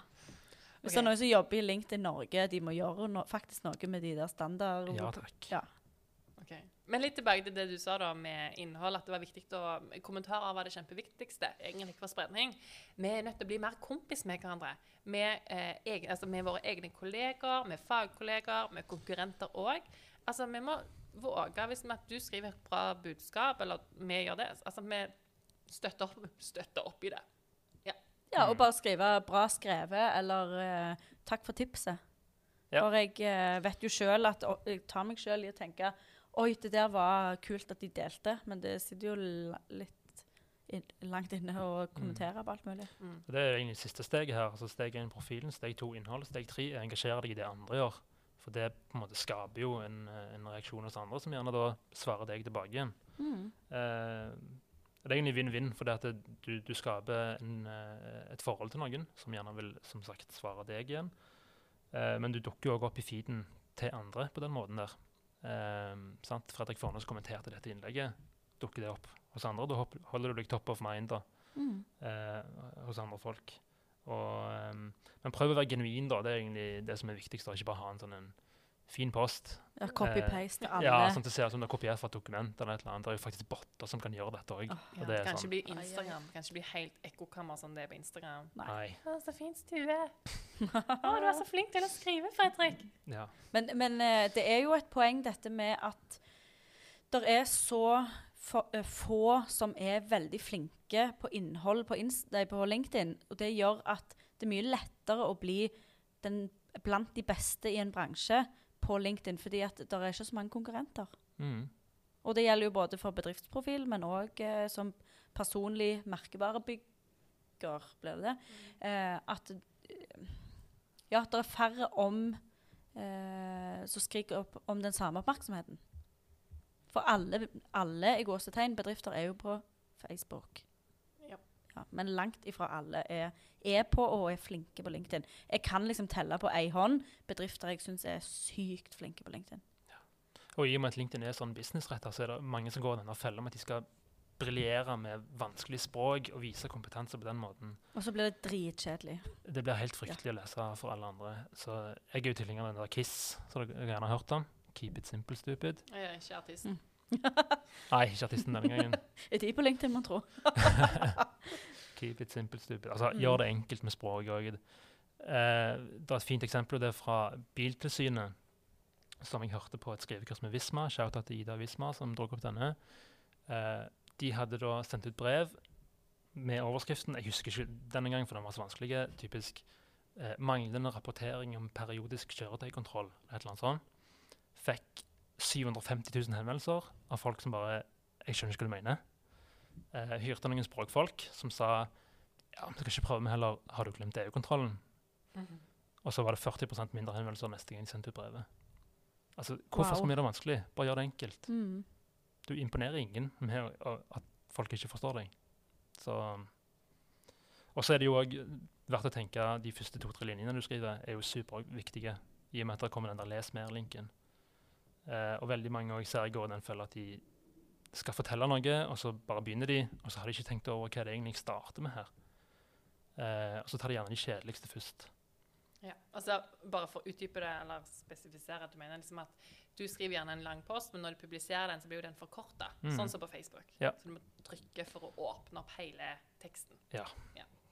[SPEAKER 2] Hvis
[SPEAKER 1] okay.
[SPEAKER 2] det er noen som jobber i LinkedIn Norge, de må gjøre no faktisk noe med de der standard...
[SPEAKER 3] Ja takk.
[SPEAKER 2] Ja.
[SPEAKER 1] Men litt tilbake til det du sa da med innhold, at det var viktig å Kommentarer var det kjempeviktigste, egentlig ikke for spredning. Vi er nødt til å bli mer kompis med hverandre. Med, eh, egen, altså med våre egne kolleger, med fagkolleger, med konkurrenter òg. Altså, vi må våge, hvis vi, at du skriver et bra budskap, eller vi gjør det Altså, vi støtter opp, støtter opp i det. Ja.
[SPEAKER 2] Ja, og
[SPEAKER 3] Mm.
[SPEAKER 2] bare skrive 'bra skrevet' eller eh, 'takk for tipset'.
[SPEAKER 3] Ja.
[SPEAKER 2] For jeg eh, vet jo sjøl at Jeg tar meg sjøl i å tenke 'oi, det der var kult at de delte', men det sitter jo litt in langt inne å kommentere på alt mulig.
[SPEAKER 1] Mm.
[SPEAKER 3] Det er egentlig siste steget her. altså Steg én profilen, steg to innhold, steg tre er engasjere deg i det andre gjør. For det på en måte skaper jo en, en reaksjon hos andre, som gjerne da svarer deg tilbake igjen.
[SPEAKER 2] Mm.
[SPEAKER 3] Eh, det er egentlig vinn-vinn, for det at du, du skaper en, eh, et forhold til noen som gjerne vil som sagt svare deg igjen. Eh, men du dukker jo òg opp i feeden til andre på den måten der. Eh, sant? Fredrik Fornes kommenterte dette innlegget. Dukker det opp hos andre? Da holder du deg top of mind da,
[SPEAKER 2] Mm.
[SPEAKER 3] eh, hos andre folk. Og, ehm, men prøv å være genuin, da. Det er egentlig det som er viktigst. Ikke bare ha en sånn en fin post.
[SPEAKER 2] Ja, Copy-paste alle.
[SPEAKER 3] Ja, sånn at det ser ut som det er kopiert fra et dokument. eller et eller annet. Det er jo faktisk botter som kan gjøre dette òg.
[SPEAKER 2] Oh,
[SPEAKER 1] Ja,
[SPEAKER 3] det
[SPEAKER 1] det
[SPEAKER 3] er
[SPEAKER 1] kan
[SPEAKER 3] sånn-
[SPEAKER 1] bli. Instagram. Det kan ikke bli helt ekkokammer som det er på Instagram.
[SPEAKER 2] Nei.
[SPEAKER 3] Nei.
[SPEAKER 1] Å, så fin stue. *laughs* Å, du er så flink til å skrive, Fredrik.
[SPEAKER 3] Ja.
[SPEAKER 2] Men, men eh, det er jo et poeng dette med at det er så få, eh, som er veldig flinke på innhold på, Inst på LinkedIn. Og det gjør at det er mye lettere å bli den, blant de beste i en bransje på LinkedIn, fordi at det er ikke så mange konkurrenter.
[SPEAKER 3] Mm.
[SPEAKER 2] Og det gjelder jo både for bedriftsprofil, men òg eh, som personlig merkevarebygger, blir det det. Eh, at eh, ja, det er færre om eh, som skriker opp om den samme oppmerksomheten. For alle, alle i gåsetegn bedrifter er jo på Facebook.
[SPEAKER 1] Ja.
[SPEAKER 2] Ja, men langt ifra alle er, er på og er flinke på LinkedIn. Jeg kan liksom telle på ei hånd bedrifter jeg syns er sykt flinke på LinkedIn.
[SPEAKER 3] Og i og med at LinkedIn er sånn businessretta, så er det mange som går denne fella med at de skal briljere med vanskelig språk og vise kompetanse på den måten.
[SPEAKER 2] Og så blir det dritkjedelig.
[SPEAKER 3] Det blir helt fryktelig å lese for alle andre. Så jeg er jo tilhenger av den der KISS, som dere gjerne har hørt om. Keep it simple, stupid.
[SPEAKER 1] Jeg er ikke artist.
[SPEAKER 2] Mm. *laughs*
[SPEAKER 3] Nei, ikke artisten denne gangen.
[SPEAKER 2] Er de på LinkedIn, man tror?
[SPEAKER 3] Keep it simple, stupid. Altså,
[SPEAKER 2] Mm.
[SPEAKER 3] Gjør det enkelt med språket òg. Eh, det er et fint eksempel, det er fra Biltilsynet, som jeg hørte på et skrivekurs med Visma. Shoutout til Ida Visma, som dro opp denne. Eh, de hadde da sendt ut brev med overskriften Jeg husker ikke denne gang, for den var så vanskelig. Typisk eh, 'manglende rapportering om periodisk kjøretøykontroll'. Et eller annet sånt. Fikk 750 000 henvendelser av folk som bare 'Jeg skjønner ikke hva du mener'. Eh, hyrte noen språkfolk som sa ja, vi skal ikke prøve med heller 'Har du glemt EU-kontrollen?'
[SPEAKER 1] Mhm.
[SPEAKER 3] Og så var det 40% mindre henvendelser neste gang de sendte ut brevet. Altså, Hvorfor
[SPEAKER 2] Wow.
[SPEAKER 3] skal vi gjøre det vanskelig? Bare gjør det enkelt.
[SPEAKER 2] Mm.
[SPEAKER 3] Du imponerer ingen med at folk ikke forstår deg. Så, og så er det jo òg verdt å tenke de første to-tre linjene du skriver, er jo superviktige. I og med at det kommer den der 'les mer'-linken. Eh, og veldig mange jeg ser går den fella at de skal fortelle noe, og så bare begynner de, og så har de ikke tenkt over hva det egentlig starter med her. Eh, og så tar de gjerne de kjedeligste først.
[SPEAKER 1] Ja. Altså, bare for å utdype det, eller spesifisere, at du mener liksom at du skriver gjerne en lang post, men når du publiserer den, så blir jo den forkorta.
[SPEAKER 3] Mm.
[SPEAKER 1] Sånn som på Facebook.
[SPEAKER 3] Ja.
[SPEAKER 1] Så du må trykke for å åpne opp hele teksten.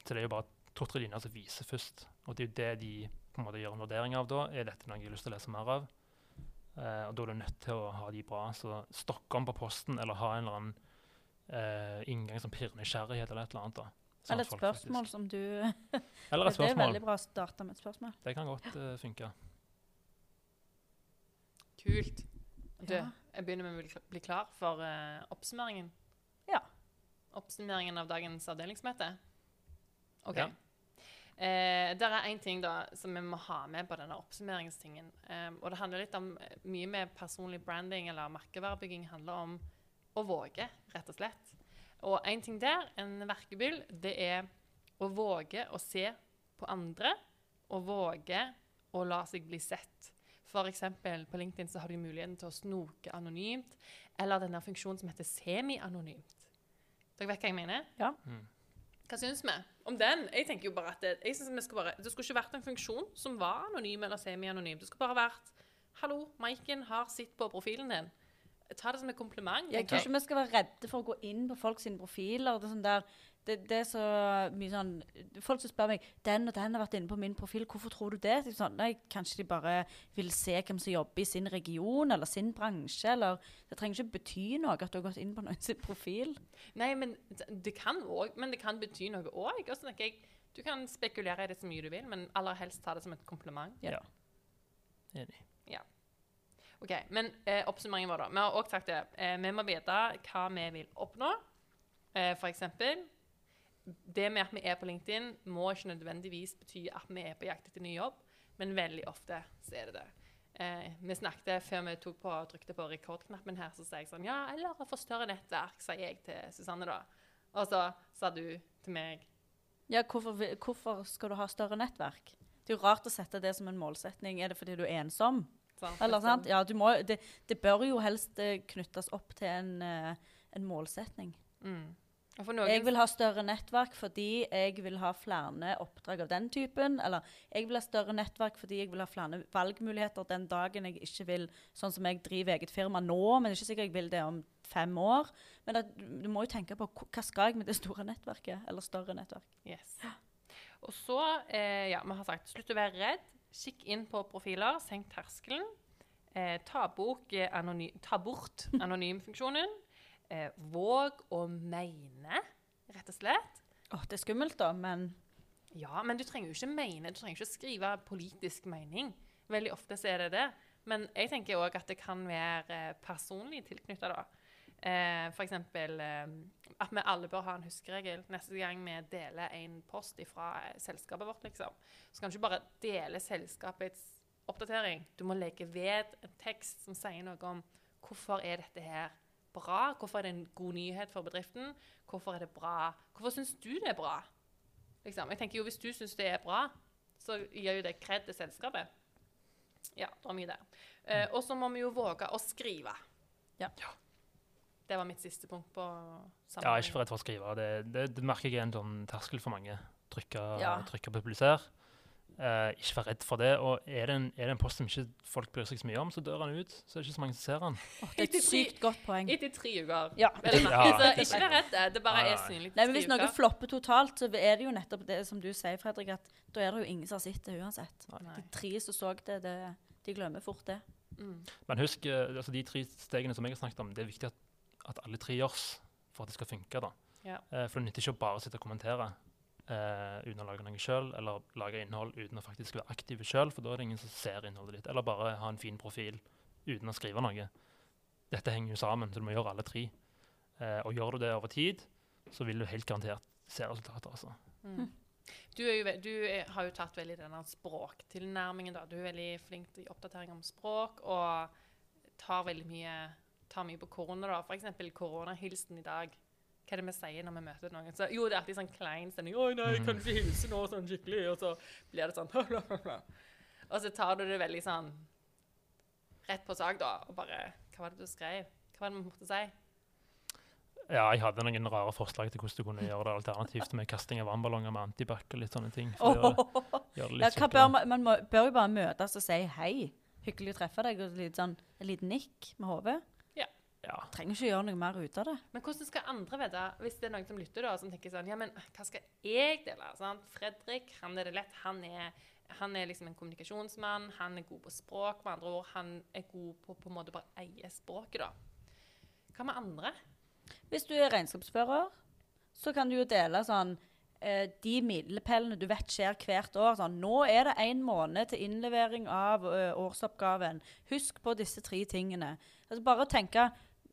[SPEAKER 3] Så det er jo bare to-tre linjer som viser først. Og det er jo det de på en måte gjør en vurdering av da. Er dette noe jeg har lyst til å lese mer av? Eh, og da er du nødt til å ha de bra. Så stokke om på posten, eller ha en eller annen eh, inngang som pirrer nysgjerrighet, eller et eller annet. da. Sånn
[SPEAKER 2] Eller et spørsmål
[SPEAKER 3] faktisk-
[SPEAKER 2] som du *laughs*
[SPEAKER 3] Eller et spørsmål.
[SPEAKER 2] Det er veldig bra å starte med et spørsmål.
[SPEAKER 3] Det kan godt uh, funke.
[SPEAKER 1] Kult. Du,
[SPEAKER 2] Ja.
[SPEAKER 1] jeg begynner med å bli klar for oppsummeringen.
[SPEAKER 2] Ja.
[SPEAKER 1] Oppsummeringen av dagens avdelingsmøte. OK.
[SPEAKER 3] Ja.
[SPEAKER 1] Eh, der er én ting da som vi må ha med på denne oppsummeringstingen. Eh, og det handler litt om eh, mye med personlig branding eller merkevarebygging handler om å våge, rett og slett. Og én ting der, en verkebyll, det er å våge å se på andre, og våge å la seg bli sett. Eksempel på LinkedIn så har du muligheten til å snoke anonymt, eller denne funksjonen som heter semi-anonymt. Dere vet hva jeg mener?
[SPEAKER 2] Ja.
[SPEAKER 3] Mm.
[SPEAKER 1] Hva syns vi om den? Jeg tenker jo bare at det, jeg synes vi skal bare, det skulle ikke vært en funksjon som var anonym eller semi-anonym. Det skulle bare vært Hallo, Maiken har sitt på profilen din. Ta det som et kompliment.
[SPEAKER 2] Jeg tror ikke vi skal være redde for å gå inn på folks profiler. Det er, sånn der, det, det er så mye sånn Folk som spør meg den og den har vært inne på min profil, hvorfor tror du det? Sånn, nei, kanskje de bare vil se hvem som jobber i sin region eller sin bransje. eller Det trenger ikke bety noe at du har gått inn på noen sin profil.
[SPEAKER 1] Nei, men det- kan også, Men det kan bety noe òg. Og så tenker jeg, Du kan spekulere i det så mye du vil, men aller helst ta det som et kompliment.
[SPEAKER 2] Ja.
[SPEAKER 3] Enig.
[SPEAKER 1] Ok, Men eh, oppsummeringen vår, da. Vi har også sagt det. Eh, vi må vite hva vi vil oppnå. Eh, for eksempel Det med at vi er på LinkedIn, må ikke nødvendigvis bety at vi er på jakt etter ny jobb, men veldig ofte så er det det. Eh, vi snakket før vi tok på, trykte på rekordknappen her, så sa jeg sånn Ja, eller få større nettverk, sa jeg til Susanne da. Og så sa du til meg
[SPEAKER 2] Ja, hvorfor, hvorfor skal du ha større nettverk? Det er jo rart å sette det som en målsetning. Er det fordi du er ensom?
[SPEAKER 1] sant,
[SPEAKER 2] Eller sant? Ja, du må, det, det bør jo helst eh, knyttes opp til en, eh, en målsetning.
[SPEAKER 1] Mm. Noen
[SPEAKER 2] Jeg vil ha større nettverk fordi jeg vil ha flere oppdrag av den typen. Eller jeg vil ha større nettverk fordi jeg vil ha flere valgmuligheter den dagen jeg ikke vil Sånn som jeg driver eget firma nå, men det er ikke sikkert jeg vil det om fem år. Men at, du må jo tenke på hva hva skal jeg med det store nettverket? Eller større nettverk.
[SPEAKER 1] Yes. Og så, eh, ja, vi har sagt, slutt å være redd. Kikk inn på profiler, senk terskelen. Eh, ta, bok, eh, ta bort anonymfunksjonen. Eh, våg å mene, rett og slett.
[SPEAKER 2] Åh, det er skummelt, da, men
[SPEAKER 1] Ja, men du trenger jo ikke mene, du trenger ikke skrive politisk mening. Veldig ofte så er det det. Men jeg tenker òg at det kan være eh, personlig tilknytta, da. Eh, eksempel eh, at vi alle bør ha en huskeregel. Neste gang vi deler en post fra selskapet vårt, liksom, så kan du ikke bare dele selskapets oppdatering. Du må legge ved en tekst som sier noe om hvorfor er dette her bra, hvorfor er det en god nyhet for bedriften, hvorfor er det bra, hvorfor syns du det er bra? Liksom. Jeg tenker jo Hvis du syns det er bra, så gir jo det kred til selskapet. Ja, det var mye der. Eh, og så må vi jo våge å skrive.
[SPEAKER 2] Ja.
[SPEAKER 1] Det var mitt siste punkt på
[SPEAKER 3] Ja,
[SPEAKER 1] sammenhengen.
[SPEAKER 3] ikke for redd for å skrive. Det, det, det merker jeg er en sånn terskel for mange. Trykke,
[SPEAKER 2] Ja.
[SPEAKER 3] trykke på publiser. Eh, ikke vær redd for det. Og er det, en, er det en post som ikke folk bryr seg så mye om, så dør han ut. Så er det ikke så mange som ser han.
[SPEAKER 2] Oh, det er et sykt godt poeng.
[SPEAKER 1] Etter tre uker.
[SPEAKER 2] Ja.
[SPEAKER 3] Ja.
[SPEAKER 1] Så ikke vær redd. Det bare
[SPEAKER 3] ja.
[SPEAKER 1] er synlig.
[SPEAKER 2] Nei, men Hvis noe flopper totalt, så er det jo nettopp det som du sier, Fredrik, at da er det jo ingen som har sett det uansett.
[SPEAKER 1] Nei.
[SPEAKER 2] De tre som så det, det, de glemmer fort det.
[SPEAKER 1] Mm.
[SPEAKER 3] Men husk, eh, altså de tre stegene som jeg har snakket om, det er viktig at, at alle tre gjørs for at det skal funke. da.
[SPEAKER 1] Ja.
[SPEAKER 3] Eh, for det nytter ikke å bare sitte og kommentere eh, uten å lage noe sjøl, eller lage innhold uten å faktisk være aktiv sjøl, for da er det ingen som ser innholdet ditt. Eller bare ha en fin profil uten å skrive noe. Dette henger jo sammen, så du må gjøre alle tre. Eh, og gjør du det over tid, så vil du helt garantert se resultater. altså.
[SPEAKER 1] Mm. Du, jo, du er, har jo tatt veldig denne språktilnærmingen. da. Du er veldig flink til oppdatering om språk og tar veldig mye, tar mye på korona. da. F.eks. koronahilsen i dag. Hva er det vi sier når vi møter noen? Så, jo, det er alltid sånn klein stemning. 'Oi, nei, jeg kan ikke hilse nå sånn skikkelig.' Og så blir det sånn *laughs* Og så tar du det veldig sånn rett på sak, da, og bare Hva var det du skrev? Hva var det vi måtte si?
[SPEAKER 3] Ja, jeg hadde noen rare forslag til hvordan du kunne gjøre det alternativt med kasting av vannballonger med antibac og litt sånne ting. For å gjøre, gjøre det
[SPEAKER 2] Ja, hva bør man, man må, bør jo bare møtes og si hei. Hyggelig å treffe deg. Og litt sånn, en liten nikk med hodet.
[SPEAKER 3] Ja.
[SPEAKER 2] Trenger ikke gjøre noe mer ut av det.
[SPEAKER 1] Men hvordan skal andre vite, hvis det er noen som lytter, da, som tenker sånn Ja, men hva skal jeg dele? Sånn, Fredrik, han er det lett. Han er, han er liksom en kommunikasjonsmann. Han er god på språk, med andre ord. Han er god på på en måte bare eie språket, da. Hva med andre?
[SPEAKER 2] Hvis du er regnskapsfører, så kan du jo dele sånn eh, de milepælene du vet skjer hvert år. Sånn, nå er det én måned til innlevering av ø, årsoppgaven. Husk på disse tre tingene. Altså bare tenke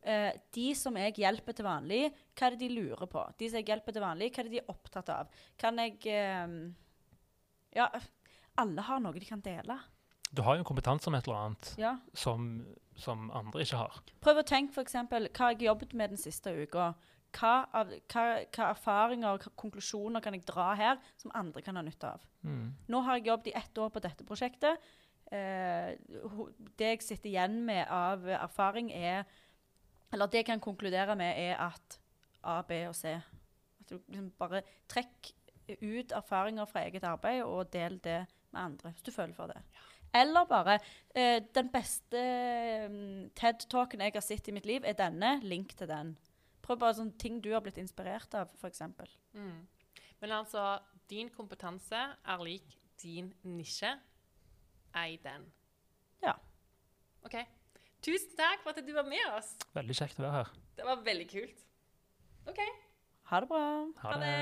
[SPEAKER 2] eh, De som jeg hjelper til vanlig, hva er det de lurer på? De som jeg hjelper til vanlig, hva er det de er opptatt av? Kan jeg eh, Ja, alle har noe de kan dele.
[SPEAKER 3] Du har jo en kompetanse om et eller annet
[SPEAKER 2] Ja.
[SPEAKER 3] som, som andre ikke har.
[SPEAKER 2] Prøv å tenke f.eks. hva har jeg jobbet med den siste uka. Hva, av, hva, hva erfaringer og konklusjoner kan jeg dra her som andre kan ha nytte av?
[SPEAKER 3] Mm.
[SPEAKER 2] Nå har jeg jobbet i ett år på dette prosjektet. Eh, det jeg sitter igjen med av erfaring, er Eller det jeg kan konkludere med, er at A, B og C. At du liksom bare trekk ut erfaringer fra eget arbeid og del det med andre, hvis du føler for det. Eller bare eh, Den beste mm, TED-talken jeg har sett i mitt liv, er denne. Link til den. Prøv bare sånne ting du har blitt inspirert av, f.eks.
[SPEAKER 1] Mm. Men altså, din kompetanse er lik din nisje. Ei den.
[SPEAKER 2] Ja.
[SPEAKER 1] OK. Tusen takk for at du var med oss.
[SPEAKER 3] Veldig kjekt å være her.
[SPEAKER 1] Det var veldig kult. OK.
[SPEAKER 2] Ha det bra.
[SPEAKER 1] Ha det.